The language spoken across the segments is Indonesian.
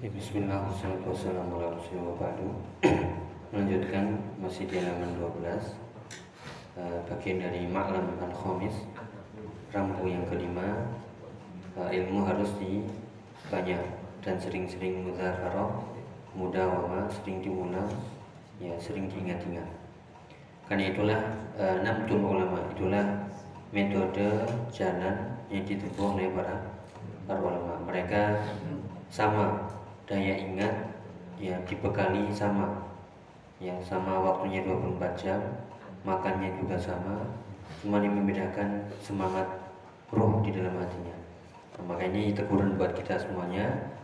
Bismillah, wassalamualaikum warahmatullahi wabarakatuh. Melanjutkan masih di halaman 12 uh, Bagian dari Ma'lam al-Khamis Rambu yang kelima uh, Ilmu harus dibanyak Dan sering-sering mudhakarah Mudah wama, sering diulang Ya, sering diingat-ingat. Karena itulah uh, Namtul ulama Itulah metode jalan yang ditempuh oleh para, para ulama. Mereka sama daya ingat ya dibekali sama yang sama waktunya 24 jam makannya juga sama cuma yang membedakan semangat roh di dalam hatinya. Nah, maka ini teguran buat kita semuanya.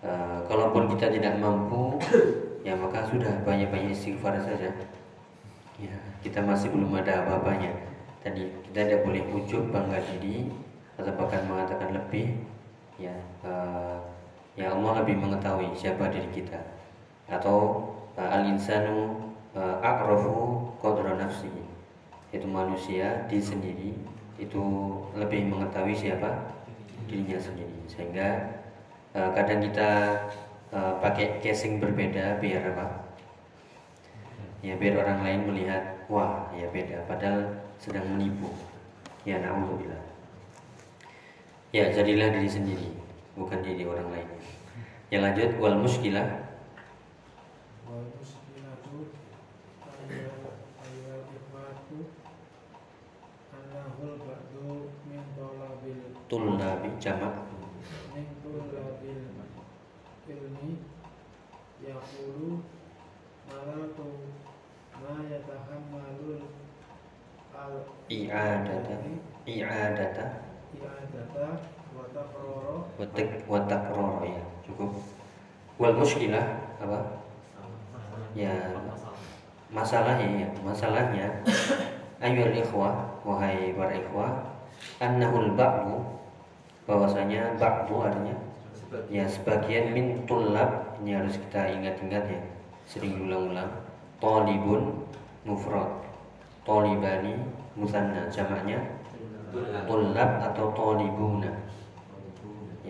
Uh, kalaupun kita tidak mampu ya maka sudah banyak-banyak istighfar saja. Ya kita masih belum ada apa-apanya. Tadi kita tidak boleh ujub bangga diri atau bahkan mengatakan lebih. Ya uh, Ya Allah lebih mengetahui siapa diri kita. Atau uh, al insanu uh, aqrafu qadra nafsi. Itu manusia di sendiri itu lebih mengetahui siapa dirinya sendiri. Sehingga uh, kadang kita pakai casing berbeda biar apa? Ya biar orang lain melihat wah ya beda. Padahal sedang menipu. Ya naudzubillah. Ya jadilah diri sendiri bukan diri orang lain. Yang lanjut wal muskilah. Wal muskilatu ayat ikhwatu annahul ba'du min talabil tullabi jamak. min tullabil ilmi yaqulu malatu ma yatahammalul al i'adata. i'adata. i'adata wa taqrara wa takroro ya. Cukup. Wal muskilah apa? Ya masalahnya ya. Masalahnya ayyul ikhwah wahai para ikhwah annahul ba'du bahwasanya ba'du artinya ya sebagian min tulab ini harus kita ingat-ingat ya. Sering ulang-ulang talibun mufrad. Talibani musanna jamaknya tulab atau talibuna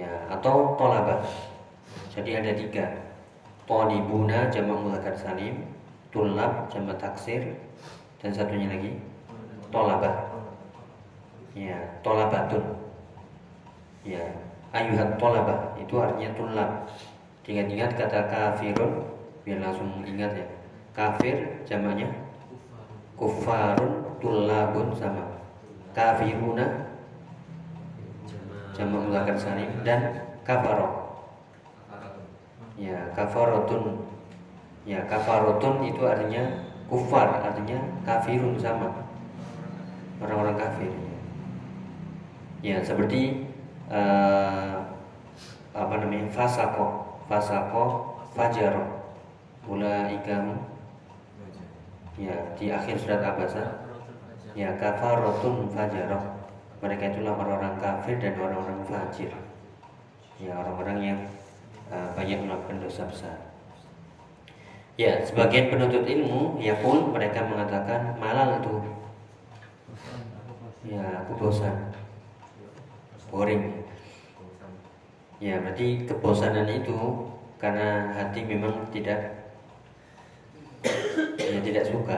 ya atau tolabah jadi ada tiga. Tolibuna jamak mudzakkar salim tulab jamak taksir dan satunya lagi tolabah ya tolabatun ya ayuhat tolabah itu artinya tulab. Ingat-ingat kata kafirun biar langsung ingat ya. Kafir jamaknya kufarun tulabun sama. Kafiruna jamak mudzakkar salim dan kafaro. Ya, kafarotun. Ya, kafarotun itu artinya kufar, artinya kafirun sama. Orang-orang kafir. Ya, seperti uh, apa namanya? fasako, fasako, fajaro. Ulaika ya di akhir surat Abasa ya kafarotun fajaro mereka itulah orang-orang kafir dan orang-orang fajir. Ya orang-orang yang uh, banyak melakukan dosa besar. Ya sebagian penuntut ilmu ya pun mereka mengatakan malal itu. Ya aku bosan boring. Ya berarti kebosanan itu karena hati memang tidak ya tidak suka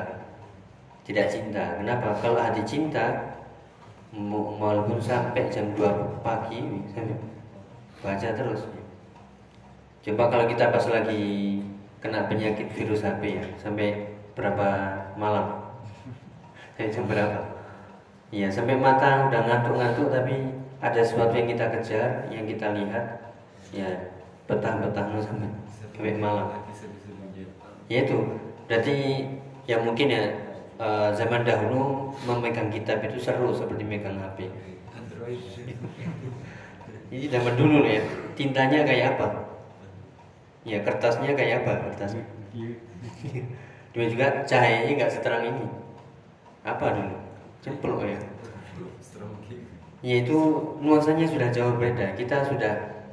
tidak cinta. Kenapa? Kalau hati cinta walaupun sampai jam 2 pagi baca terus. Coba kalau kita pas lagi kena penyakit virus HP ya sampai berapa malam? Sampai jam berapa? Ya sampai mata udah ngantuk-ngantuk tapi ada sesuatu yang kita kejar yang kita lihat ya betah-betah sampai sampai malam. Ya itu berarti ya mungkin ya uh, zaman dahulu memegang kitab itu seru seperti megang HP. Ini zaman dulu ya, tintanya kayak apa? Ya kertasnya kayak apa kertasnya? Dua juga cahayanya nggak seterang ini. Apa dulu? Ceplok ya. Ya itu nuansanya sudah jauh beda. Kita sudah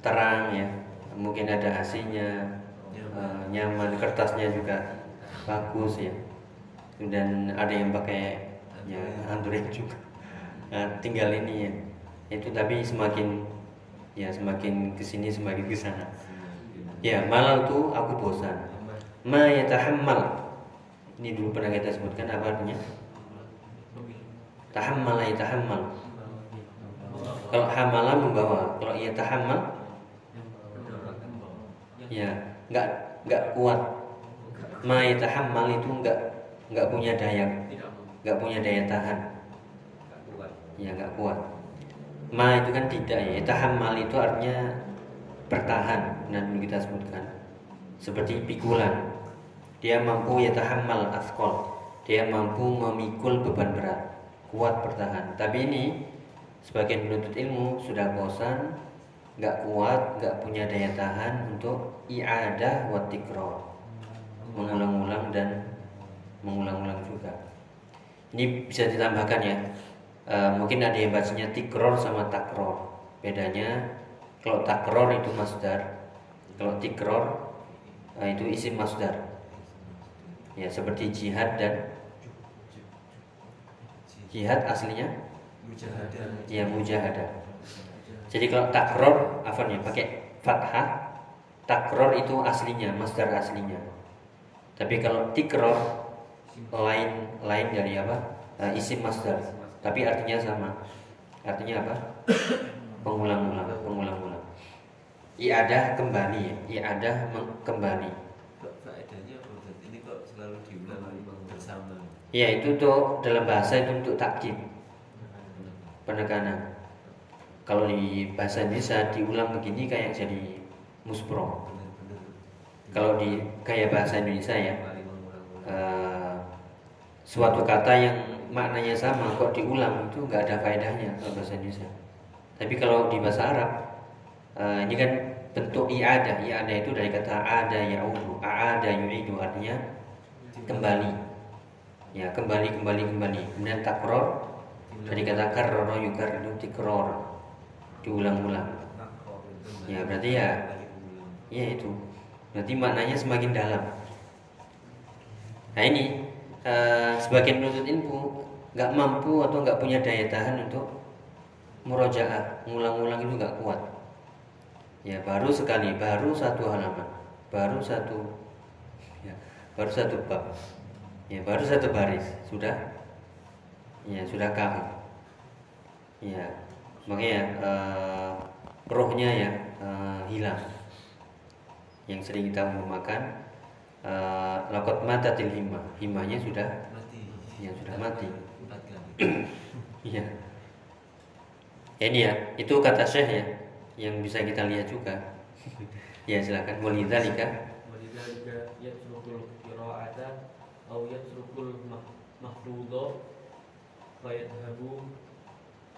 terang ya, mungkin ada AC-nya, uh, nyaman, kertasnya juga bagus ya dan ada yang pakai ya Android juga nah, tinggal ini ya itu tapi semakin ya semakin ke sini semakin ke sana Ya, malal itu aku bosan. Ma yatahammal. Ini dulu pernah kita sebutkan apa artinya? Tahammal yatahammal. Kalau hamala membawa, kalau ia tahammal ya nggak nggak kuat. Ma yatahammal itu nggak nggak punya daya nggak punya daya tahan. Ya nggak kuat. Ma itu kan tidak ya. Tahammal itu artinya bertahan. Nah dulu kita sebutkan seperti pikulan dia mampu ya tahammal askol dia mampu memikul beban berat kuat bertahan tapi ini sebagian penuntut ilmu sudah bosan nggak kuat nggak punya daya tahan untuk iadah wa tikrar mengulang-ulang dan mengulang-ulang juga. Ini bisa ditambahkan ya. E, mungkin ada yang bacanya tikror sama takror. Bedanya kalau takror itu masdar kalau tikror e, itu isim masdar. Ya seperti jihad dan jihad aslinya? Mujahadah. Ya mujahadah. Jadi kalau takror apa nih pakai fathah takror itu aslinya masdar aslinya. Tapi kalau tikror lain lain dari apa? Uh, isim masdar. Tapi artinya sama. Artinya apa? Pengulang-ulang pengulang-ulang. Iadah kembali iadah kembali Ya itu tuh dalam bahasa itu untuk takjib penekanan. Kalau di bahasa Indonesia diulang begini kayak jadi muspro. Kalau di kayak bahasa Indonesia ya uh, suatu kata yang maknanya sama kok diulang itu nggak ada faedahnya kalau bahasa Indonesia. Tapi kalau di bahasa Arab uh, ini kan bentuk i'adah. I'adah itu dari kata ada ya'udu, a'ada yu'idu artinya kembali. Ya kembali kembali kembali. Kemudian takror dari kata karro yukar itu tikror diulang-ulang. Ya berarti ya ya itu. Berarti maknanya semakin dalam. Nah ini uh, sebagian penuntut ilmu nggak mampu atau nggak punya daya tahan untuk murojaah ngulang-ulang itu nggak kuat. Ya baru sekali baru satu halaman baru satu ya baru satu bab ya baru satu baris sudah ya sudah kamu. Ya makanya uh, rohnya ya uh, hilang. Yang sering kita memakan Eh, lakot lakot matatil hima himanya sudah mati. Yang sudah mati. Iya. Ya ini ya. Itu kata syekh ya yang bisa kita lihat juga. Ya silakan. Walidzalika walidzalika yatrukul qira'ata au yatrukul mahdhudo wa yadhhabu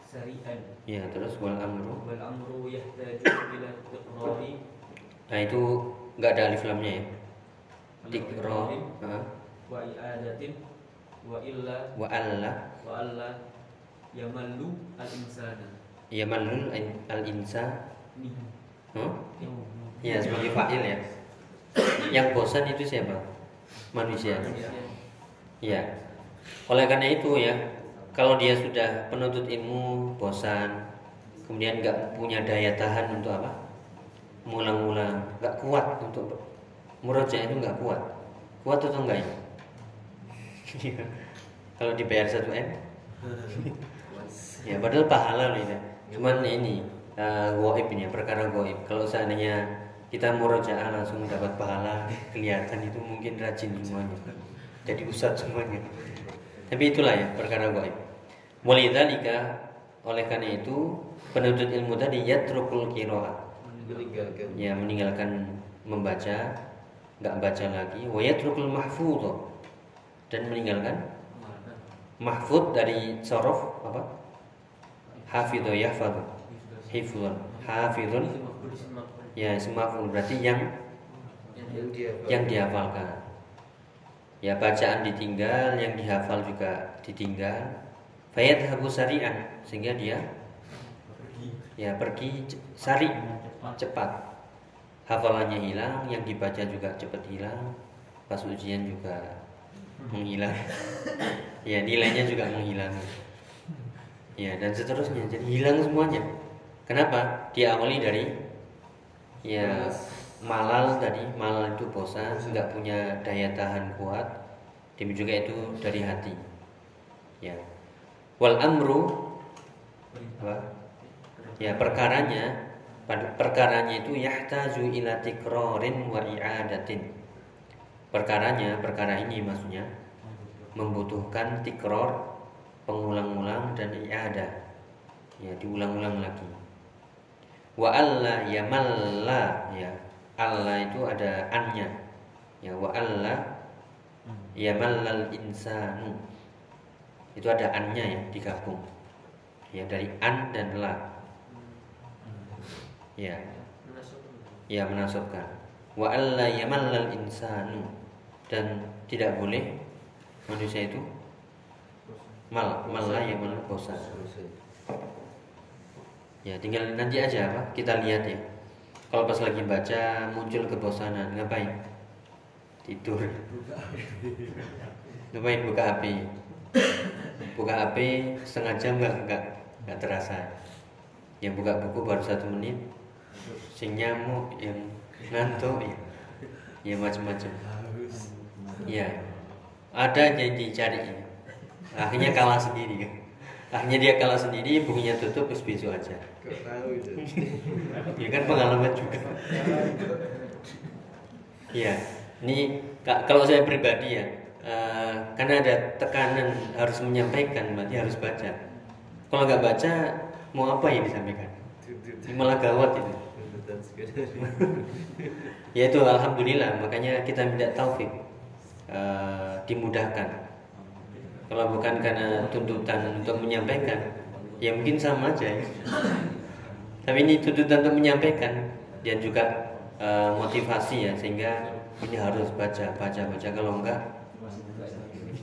sari'an. Ya terus wal amru? Wal amru yahtaju ila iqrari nah itu enggak ada alif lamnya ya? Tikrar wa i'adatin. Wa illa. Wa alla. Wa alla. Yamallu al insana yamallu al insa huh? ya sebagai fa'il ya. Yang bosan itu siapa? Manusia. Ya. Oleh karena itu ya, kalau dia sudah penuntut ilmu, bosan, kemudian nggak punya daya tahan untuk apa? Mulang-mulang, nggak kuat untuk murojaah itu nggak kuat. Kuat atau enggak ya? kalau dibayar satu m, ya padahal pahala loh ini. Cuman ini uh, goib ini perkara goib. Kalau seandainya kita murojaah langsung dapat pahala kelihatan itu mungkin rajin semuanya jadi ustadz semuanya. Tapi itulah ya perkara gaib. Walidhalika oleh karena itu penuntut ilmu tadi yatrukul qiraah. Ya meninggalkan membaca, nggak baca lagi. Wa yatrukul mahfudh dan meninggalkan? Mahfud dari sorof apa? Hafidho yahfadhu. Hifdhun. Hafidhun. Ya semaful. Berarti yang Yang dihafalkan. Ya bacaan ditinggal yang dihafal juga ditinggal. Fayat habu sarian. Sehingga dia ya pergi sari cepat hafalannya hilang yang dibaca juga cepat hilang pas ujian juga menghilang. Ya nilainya juga menghilang. Ya dan seterusnya. Jadi hilang semuanya. Kenapa? Diawali dari ya malal tadi. Malal itu bosan nggak punya daya tahan kuat. Demikian juga itu dari hati. Ya. Wal amru apa? Ya perkaranya perkaranya itu yahtaju ila tikrorin wa i'adatin. Perkaranya perkara ini maksudnya membutuhkan tikror pengulang-ulang dan i'adah. Ya diulang-ulang lagi. Wa alla yamalla ya. Alla itu ada annya. Ya wa alla yamallal insanu. Itu ada annya ya digabung. Ya dari an dan la ya ya menasabkan. Wa alla yamallal insanu. Dan tidak boleh manusia itu mal malah ya malah bosan ya tinggal nanti aja apa? Kita lihat ya. Kalau pas lagi baca muncul kebosanan ngapain? Tidur. Ngapain buka HP buka HP setengah jam nggak nggak nggak terasa. Yang buka buku baru satu menit sing nyamuk yang ngantuk ya. Ya macam-macam ya. Ada yang dicari. Ya. akhirnya kalah sendiri. Kan akhirnya dia kalah sendiri bukunya tutup terus besok aja. Ya kan pengalaman juga. Ya ini ka- kalau saya pribadi ya eh, karena ada tekanan harus menyampaikan berarti harus baca. Kalau nggak baca mau apa yang disampaikan? Malah gawat itu ya itu alhamdulillah makanya kita minta taufik eh, dimudahkan. Kalau bukan karena tuntutan untuk menyampaikan ya mungkin sama aja ya. tapi ini tuntutan untuk menyampaikan dan juga eh, motivasi ya sehingga ini harus baca baca baca. Kalau enggak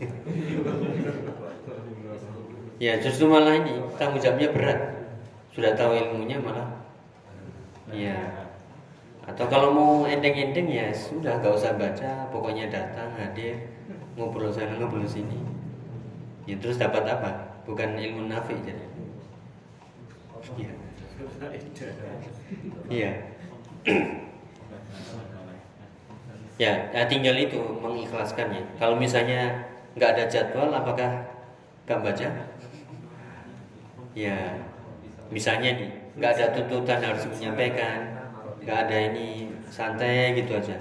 ya justru malah ini tanggung jawabnya berat. Sudah tahu ilmunya malah ya atau kalau mau endeng-endeng ya sudah nggak usah baca pokoknya datang hadir ngobrol sana ngobrol sini. Ya terus dapat apa? Bukan ilmu nafi jadi. Iya. Iya. Ya, ya tinggal itu mengikhlaskannya kalau misalnya nggak ada jadwal apakah nggak baca? Ya misalnya nih nggak ada tuntutan harus menyampaikan nggak ada ini santai gitu aja.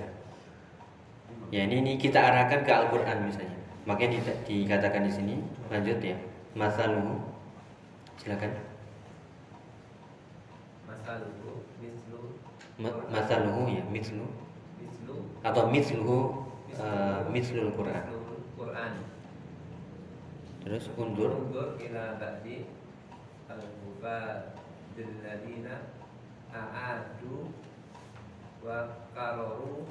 Ya ini, ini kita arahkan ke Al-Quran misalnya. Makanya di- dikatakan di sini lanjut ya. Masaluhu silakan. Masaluhu mislu. Ma- masaluhu ya mislu. Mislu. Atau misluhu uh, mislul Quran. Quran. terus undur. Undur ila ba'di al-mubadil ladina a'adu wa karoru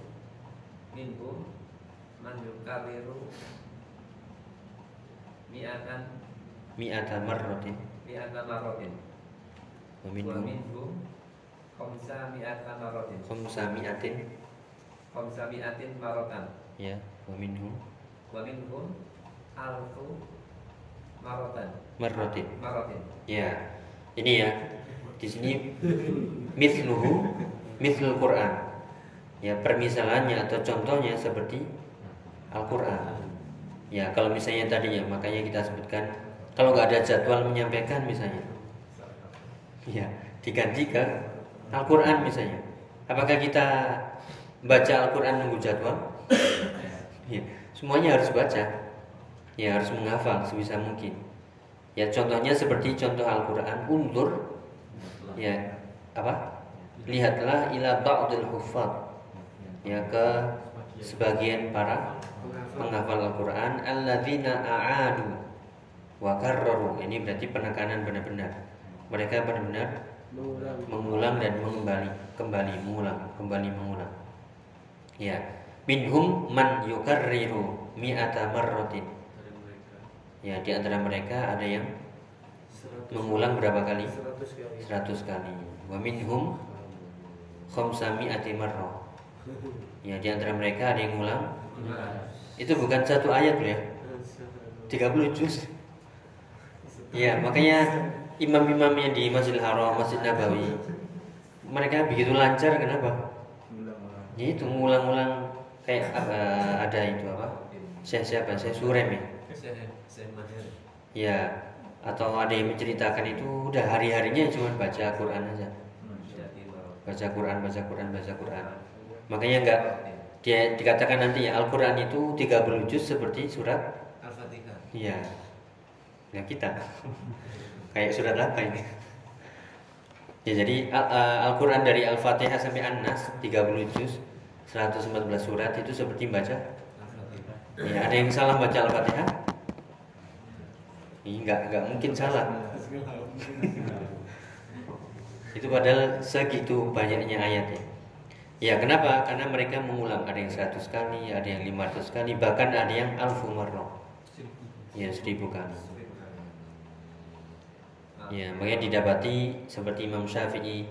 minhum man yukabiru mi'atan mi'ata marratin. Mi'ata marotin wa minhum khamsa mi'ata marotin khamsa mi'atin. Khamsa mi'atin marotan ya wa minhum. Wa minhum alfu marotan marratin. Marotin ya ini ya. Di sini misluhu mislul Quran. Ya permisalannya atau contohnya seperti Al-Quran. Ya kalau misalnya tadinya makanya kita sebutkan kalau nggak ada jadwal menyampaikan misalnya. Ya diganti ke Al-Quran misalnya. Apakah kita baca Al-Quran nunggu jadwal? Ya semuanya harus baca. Ya harus menghafal sebisa mungkin. Ya contohnya seperti contoh Al-Quran undur. Ya apa lihatlah ila ba'dil huffaz ya ke sebagian para penghafal Al-Quran. Alladzina a'adu wa karraru. Ini berarti penekanan benar-benar. Mereka benar-benar mengulang dan mengembali kembali mengulang kembali mengulang. Ya. Minhum man yukarriru mi'ata marratin. Ya di antara mereka ada yang mengulang berapa kali? 100 kali. 100 kali. Wa minhum khamsa mi'ati marrah ya di antara mereka ada yang ngulang itu bukan satu ayat ya 30 juz ya makanya imam-imam yang di Masjidil Haram Masjid Nabawi mereka begitu lancar kenapa Ya itu ngulang-ngulang kayak apa ada itu apa? Saya siapa? Saya Surem ya. Saya saya mahir. Ya, atau ada yang menceritakan itu udah hari-harinya cuma baca Quran aja. Baca Quran, baca Quran, baca Quran. Makanya enggak dia dikatakan nanti ya Al-Qur'an itu 30 juz seperti surat Al-Fatihah. Iya. Ya kita. Kayak surat apa ini? Ya jadi Al- Al-Qur'an dari Al-Fatihah sampai An-Nas 30 juz 114 surat itu seperti baca Al-Fatihah. Ya, ada yang salah baca Al-Fatihah? Iya, enggak, enggak mungkin salah. Itu padahal segitu banyaknya ayatnya. Ya, kenapa? Karena mereka mengulang ada yang 100 kali, ada yang 500 kali, bahkan ada yang alfu marrah. Ya, seribu kali. Ya, makanya didapati seperti Imam Syafi'i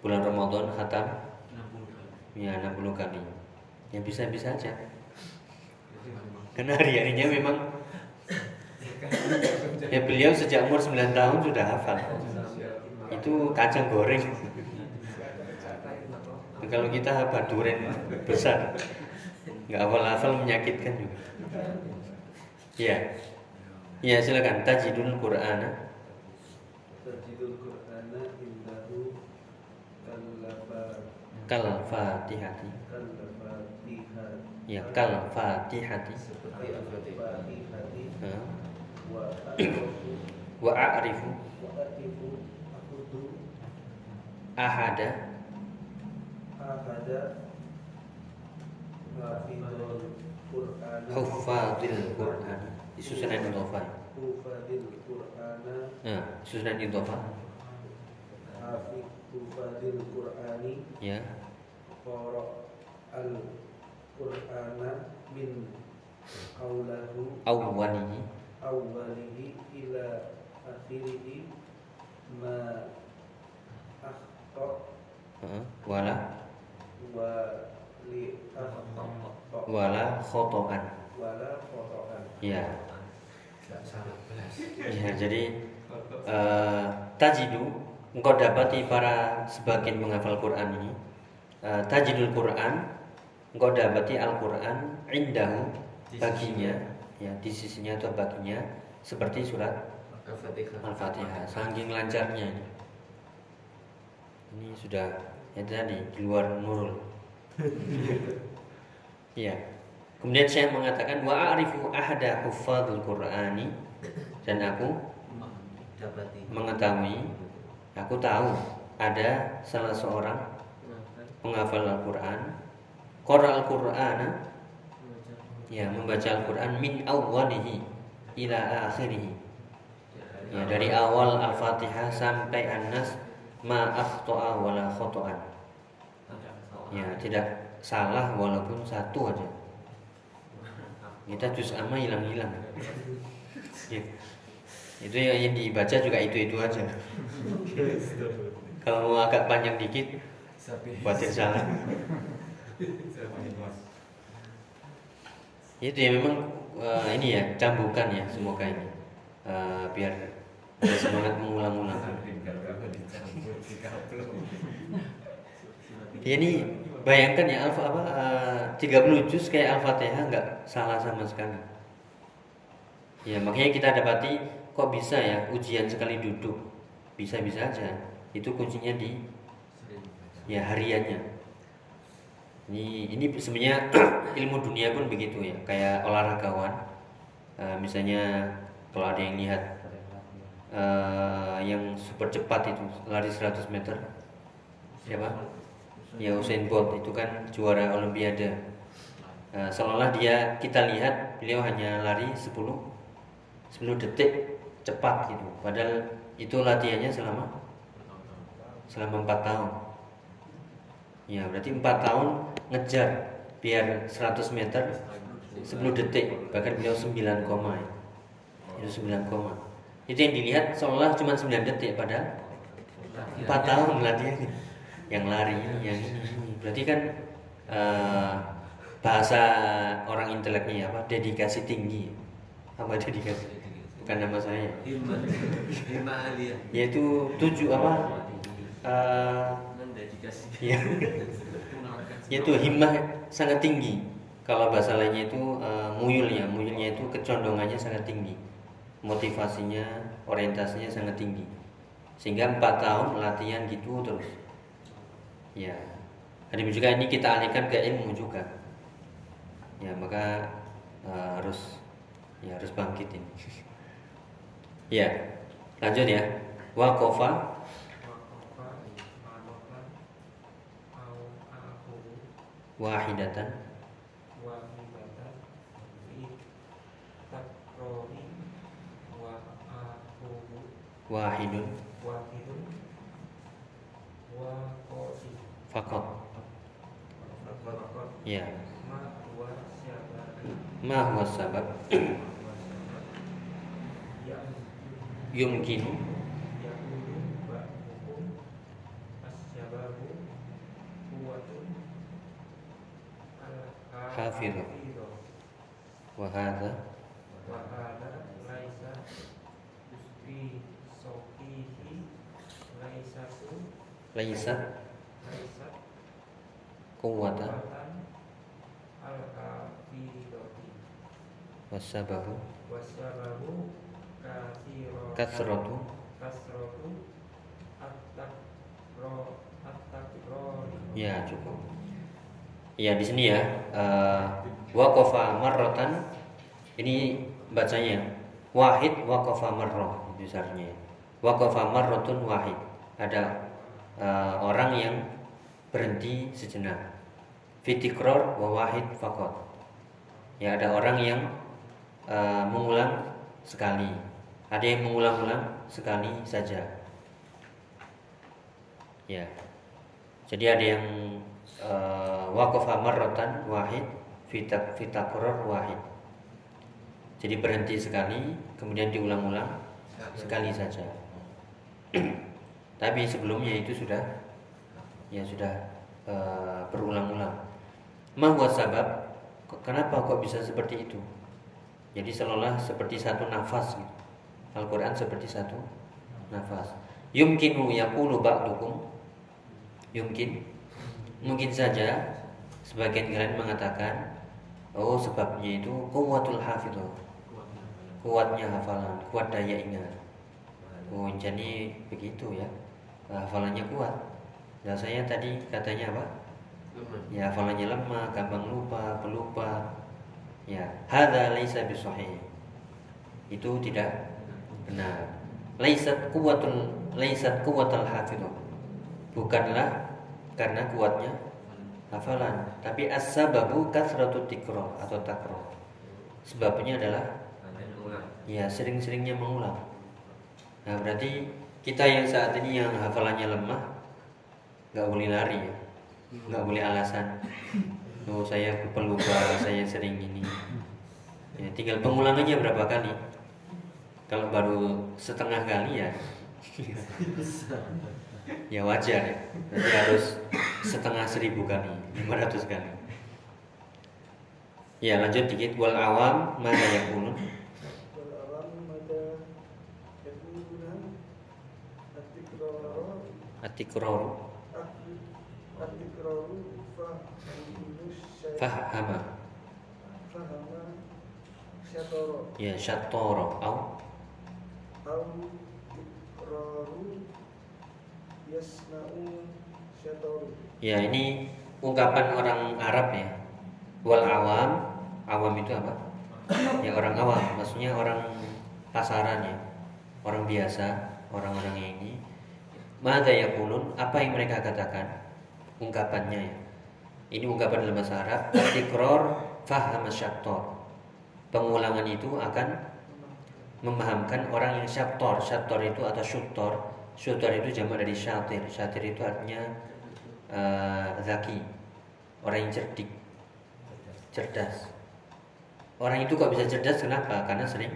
bulan Ramadan khatam 60 kali. ya 60 kali. Ya bisa-bisa aja. Karena hari-harinya memang ya beliau sejak umur 9 tahun sudah hafal. Itu kacang goreng. Nah, kalau kita apa duren besar, nggak hafal-hafal menyakitkan juga. Iya. Ya silakan tajidul Quran. Qur'ana Kal Fatihati. Ya kal Fatihati. Wa a'rifu ahada ahada huffadil Quran. Disusunan idhofah. hufadil Qur'ana Nah, susunan idhofah. hafid hufadil Qur'ani Ya. qara al Qur'ana min awlahu Awwalihi awwalihi ila akhirihi ma. Wala. Wa li akhta wala khotoan. wala khotoan Ya. Ya, jadi eh, tajidu engkau dapati para sebagian menghafal Quran ini eh, tajidul Quran engkau dapati Al-Quran indahu baginya ya di sisinya atau baginya seperti surat Al-Fatihah. Al-Fatihah saking lancarnya ini ini sudah ya tadi di luar nurul. Iya. Kemudian saya mengatakan wa a'rifu ahada huffadzul Qur'ani dan aku mengetahui aku tahu ada salah seorang penghafal Al-Qur'an. Qara Al-Qur'ana. Ya membaca Al-Qur'an min awwalihi ila akhirih. Ya dari awal Al-Fatihah sampai An-Nas ma akhta'a wala khata'an ya tidak salah walaupun satu aja. Kita juz amma hilang-hilang. Ya. itu yang, yang dibaca juga itu-itu aja. Kalau mau agak panjang dikit khawatir salah. Itu ya memang eh, ini ya cambukan ya semoga ini. Eh, biar semangat mengulang-ulang Ya, ini bayangkan ya alfa apa uh, 30 juz kayak Al-Fatihah nggak salah sama sekali. Ya makanya kita dapati kok bisa ya ujian sekali duduk bisa-bisa aja itu kuncinya di ya hariannya. Ini ini sebenarnya ilmu dunia pun begitu ya kayak olahragawan Uh, misalnya kalau ada yang lihat uh, yang super cepat itu lari 100 meter siapa? ya Usain Bolt itu kan juara Olimpiade. Nah, seolah dia kita lihat beliau hanya lari 10 10 detik cepat gitu. Padahal itu latihannya selama selama 4 tahun. Ya, berarti 4 tahun ngejar biar 100 meter 10 detik, bahkan beliau 9 koma. ya. Itu 9 koma. Itu yang dilihat seolah cuma 9 detik padahal 4 tahun latihannya yang lari yang ini, berarti kan eh, bahasa orang inteleknya apa dedikasi tinggi apa dedikasi bukan nama saya aliyah. yaitu tujuh apa eh, Mendedikasi. ya Yaitu himmah sangat tinggi. Kalau bahasa lainnya itu uh, muyul ya, muyulnya itu kecondongannya sangat tinggi. Motivasinya, orientasinya sangat tinggi. Sehingga empat tahun latihan gitu terus. Ya, hari juga ini kita alihkan ke ilmu juga. Ya, maka uh, harus ya harus bangkit ini. ya, lanjut ya. Wakofa wahidatan wahidatan wahidun wahidun wa fakot ya ma huwa sabab yang yumkinu yakulu ba'dukum asyababu kuwatun Hafidhu. wa hadza wa hadha laisa fi sofihi laisa tu laisa. Kathiro kasratu kasrotu. At-takro at-takrori ya cukup. Ya di sini ya uh, waqafa marratan ini bacanya. Wahid waqafa marrah besarnya waqafa marratun wahid. Ada uh, orang yang berhenti sejenak. Fitikror wa wahid fakot ya ada orang yang uh, mengulang sekali. Ada yang mengulang-ulang sekali saja. Ya. Jadi ada yang uh, waqafa marratan wahid fitak fitakror wahid. Jadi berhenti sekali kemudian diulang-ulang sekali saja tapi sebelumnya itu sudah ya sudah uh, berulang-ulang. Mahwa sabab? Kenapa kok bisa seperti itu? Jadi seolah seperti satu nafas gitu. Al-Quran seperti satu nafas. Yumkinu yaqulu ba'dukum. Yumkin. Mungkin saja sebagian kalian mengatakan oh sebabnya itu kuwatul hafidhah. Kuatnya hafalan kuat daya ingat. Oh jadi begitu ya hafalannya kuat. Nah saya tadi katanya apa? Ya hafalannya lemah gampang lupa pelupa. Ya hadza laisa bisahih. Itu tidak benar. Laisat kuwatul laisat kuwatul hafidhah bukanlah karena kuatnya hafalan tapi as-sababu kasratu tikrar atau takrar sebabnya adalah ya sering-seringnya mengulang. Nah berarti kita yang saat ini yang hafalannya lemah nggak boleh lari ya. Nggak boleh alasan. Oh saya pelupa saya sering ini. Ya, tinggal pengulangannya berapa kali. Kalau baru setengah kali ya. Ya wajar ya. Nanti harus setengah seribu kali 500 kali. Ya lanjut dikit. Wal awam mana yang kunun Atikraru Fahama. Ya syatoro. Au? Ya ini ungkapan orang Arab ya. Wal awam. Awam itu apa? Ya orang awam. Maksudnya orang pasaran ya. Orang biasa Orang-orang yang ini. Mada yakulun apa yang mereka katakan? Ungkapannya ya. Ini ungkapan dalam bahasa Arab tikror faham syaktor pengulangan itu akan memahamkan orang yang syaktor syaktor itu atau syutor syutor itu jamak dari syatir. Syatir itu artinya eh, zaki. Orang yang cerdik. Cerdas. Orang itu kok bisa cerdas? Kenapa? Karena sering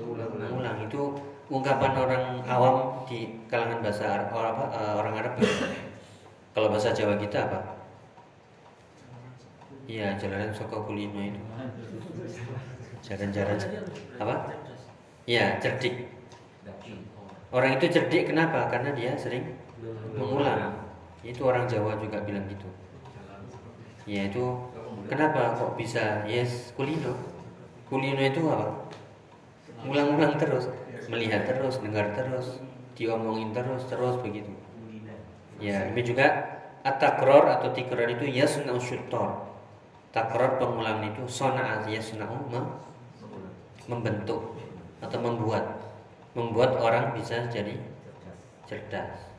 mengulang. Itu ungkapan orang awam di kalangan bahasa Arab orang, apa, eh, orang Arab gitu. kalau bahasa Jawa kita apa Iya, jalanan soko kulino itu. Jalan-jalan apa? Iya, cerdik. Orang itu cerdik kenapa? Karena dia sering mengulang. Itu orang Jawa juga bilang gitu. Ya itu kenapa kok bisa yes kulino? Kulino itu apa? Ulang-ulang terus, melihat terus, dengar terus, diomongin terus, terus begitu. Ya, ini juga at-takror atau tikror itu yasna'u syuttor. Takror pengulang itu sona'a yasna'u mem- membentuk atau membuat membuat orang bisa jadi cerdas.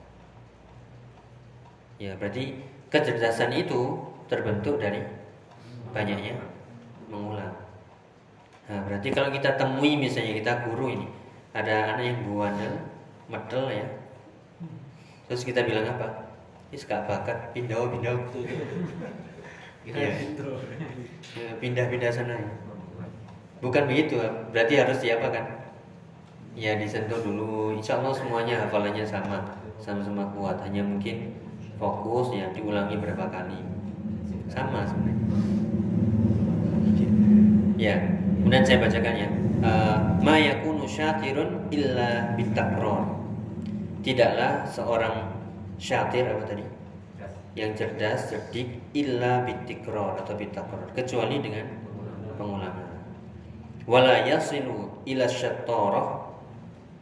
Ya, berarti kecerdasan itu terbentuk dari banyaknya mengulang. Nah, berarti kalau kita temui misalnya kita guru ini ada anak yang buana, medel ya. Terus kita bilang apa? Is gak bakat, pindah pindah. Iya. Ya, Pindah-pindah sana ya. Bukan begitu, berarti harus siapa kan? Ya disentuh dulu. Insya Allah semuanya hafalannya sama, sama-sama kuat. Hanya mungkin fokus ya diulangi berapa kali. Sama sebenarnya. Ya, kemudian saya bacakan ya. Eh, Ma yakunu syatirun illa bitakror. Tidaklah seorang syatir apa tadi? Yang cerdas, cerdik illa bitikror atau bitakror, kecuali dengan pengulangan. Wala yasilu ila syatarah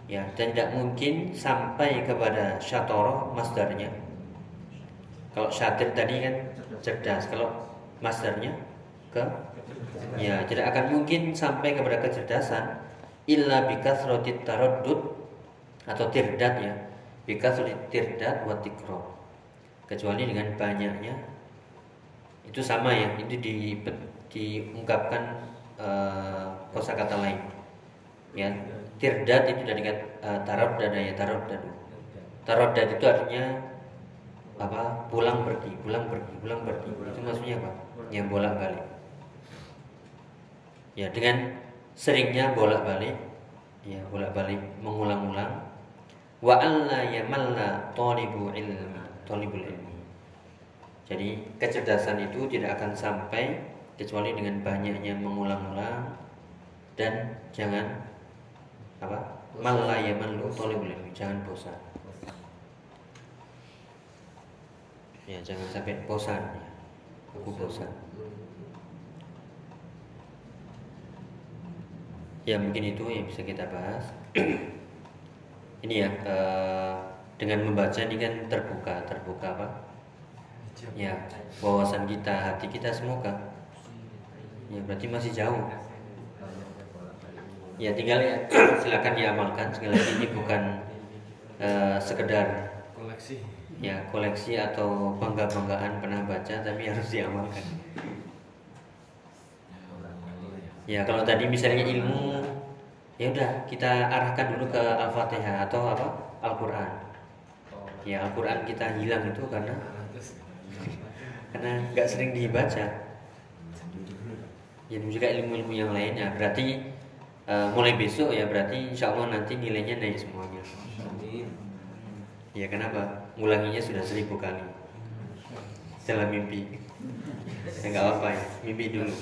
ya dan tidak mungkin sampai kepada syatarah masdarnya. Kalau syatir tadi kan cerdas, kalau masdarnya ke Ya, tidak akan mungkin sampai kepada kecerdasan illa bikasratit taraddud atau tirdat ya. Bikasratit tirdat wa tikrar. Kecuali dengan banyaknya itu sama ya, itu di, diungkapkan uh, kosakata lain. Ya, tirdat itu dari uh, taraddad ya taraddad. Taraddad itu artinya apa? Pulang pergi, pulang pergi, pulang pergi. Itu maksudnya apa? Yang bolak-balik ya dengan seringnya bolak-balik ya bolak-balik mengulang-ulang wa alla yamalla talibu ilmi talibul ilmi. Jadi kecerdasan itu tidak akan sampai kecuali dengan banyaknya mengulang-ulang dan jangan apa malla yamallu talibul ilmi jangan bosan. Ya jangan sampai bosan ya. Aku bosan ya mungkin itu yang bisa kita bahas. Ini ya eh, dengan membaca ini kan terbuka terbuka apa? Ya wawasan kita hati kita semoga. Ya berarti masih jauh. Ya tinggal ya silakan diamalkan. Sekali lagi ini bukan eh, sekedar koleksi. ya koleksi atau bangga banggaan pernah baca tapi harus diamalkan Ya kalau tadi misalnya ilmu ya udah kita arahkan dulu ke Al-Fatihah atau apa? Al-Qur'an. Ya Al-Qur'an kita hilang itu karena karena nggak sering dibaca. Ya juga ilmu-ilmu yang lainnya. Berarti uh, mulai besok ya berarti insya Allah nanti nilainya naik semuanya. Ya kenapa? Ngulanginya sudah seribu kali dalam mimpi. Ya nggak apa-apa ya, mimpi dulu.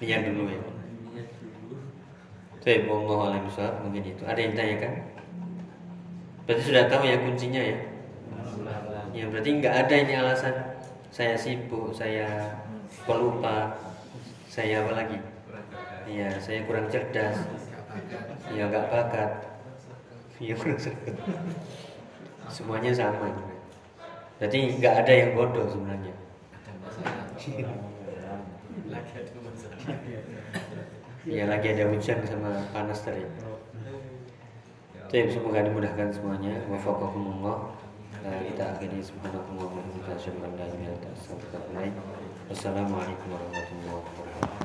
Niat dulu ya. Saya mau alam besar mungkin itu. Ada yang tanyakan? Berarti sudah tahu ya kuncinya ya. Ya berarti nggak ada ini alasan saya sibuk, saya pelupa, saya apa lagi? Ya saya kurang cerdas, ya nggak bakat, ya kurang cerdas. Semuanya sama. Berarti nggak ada yang bodoh sebenarnya. lagi ada masalah Ya lagi ada hujan sama panas tadi. Jadi semoga dimudahkan semuanya. Wafaqakumullah. Nah, kita akhiri subhanallahi wa bihamdihi asyhadu an la ilaha illa anta astaghfiruka wa atubu ilaik. Wassalamualaikum warahmatullahi wabarakatuh.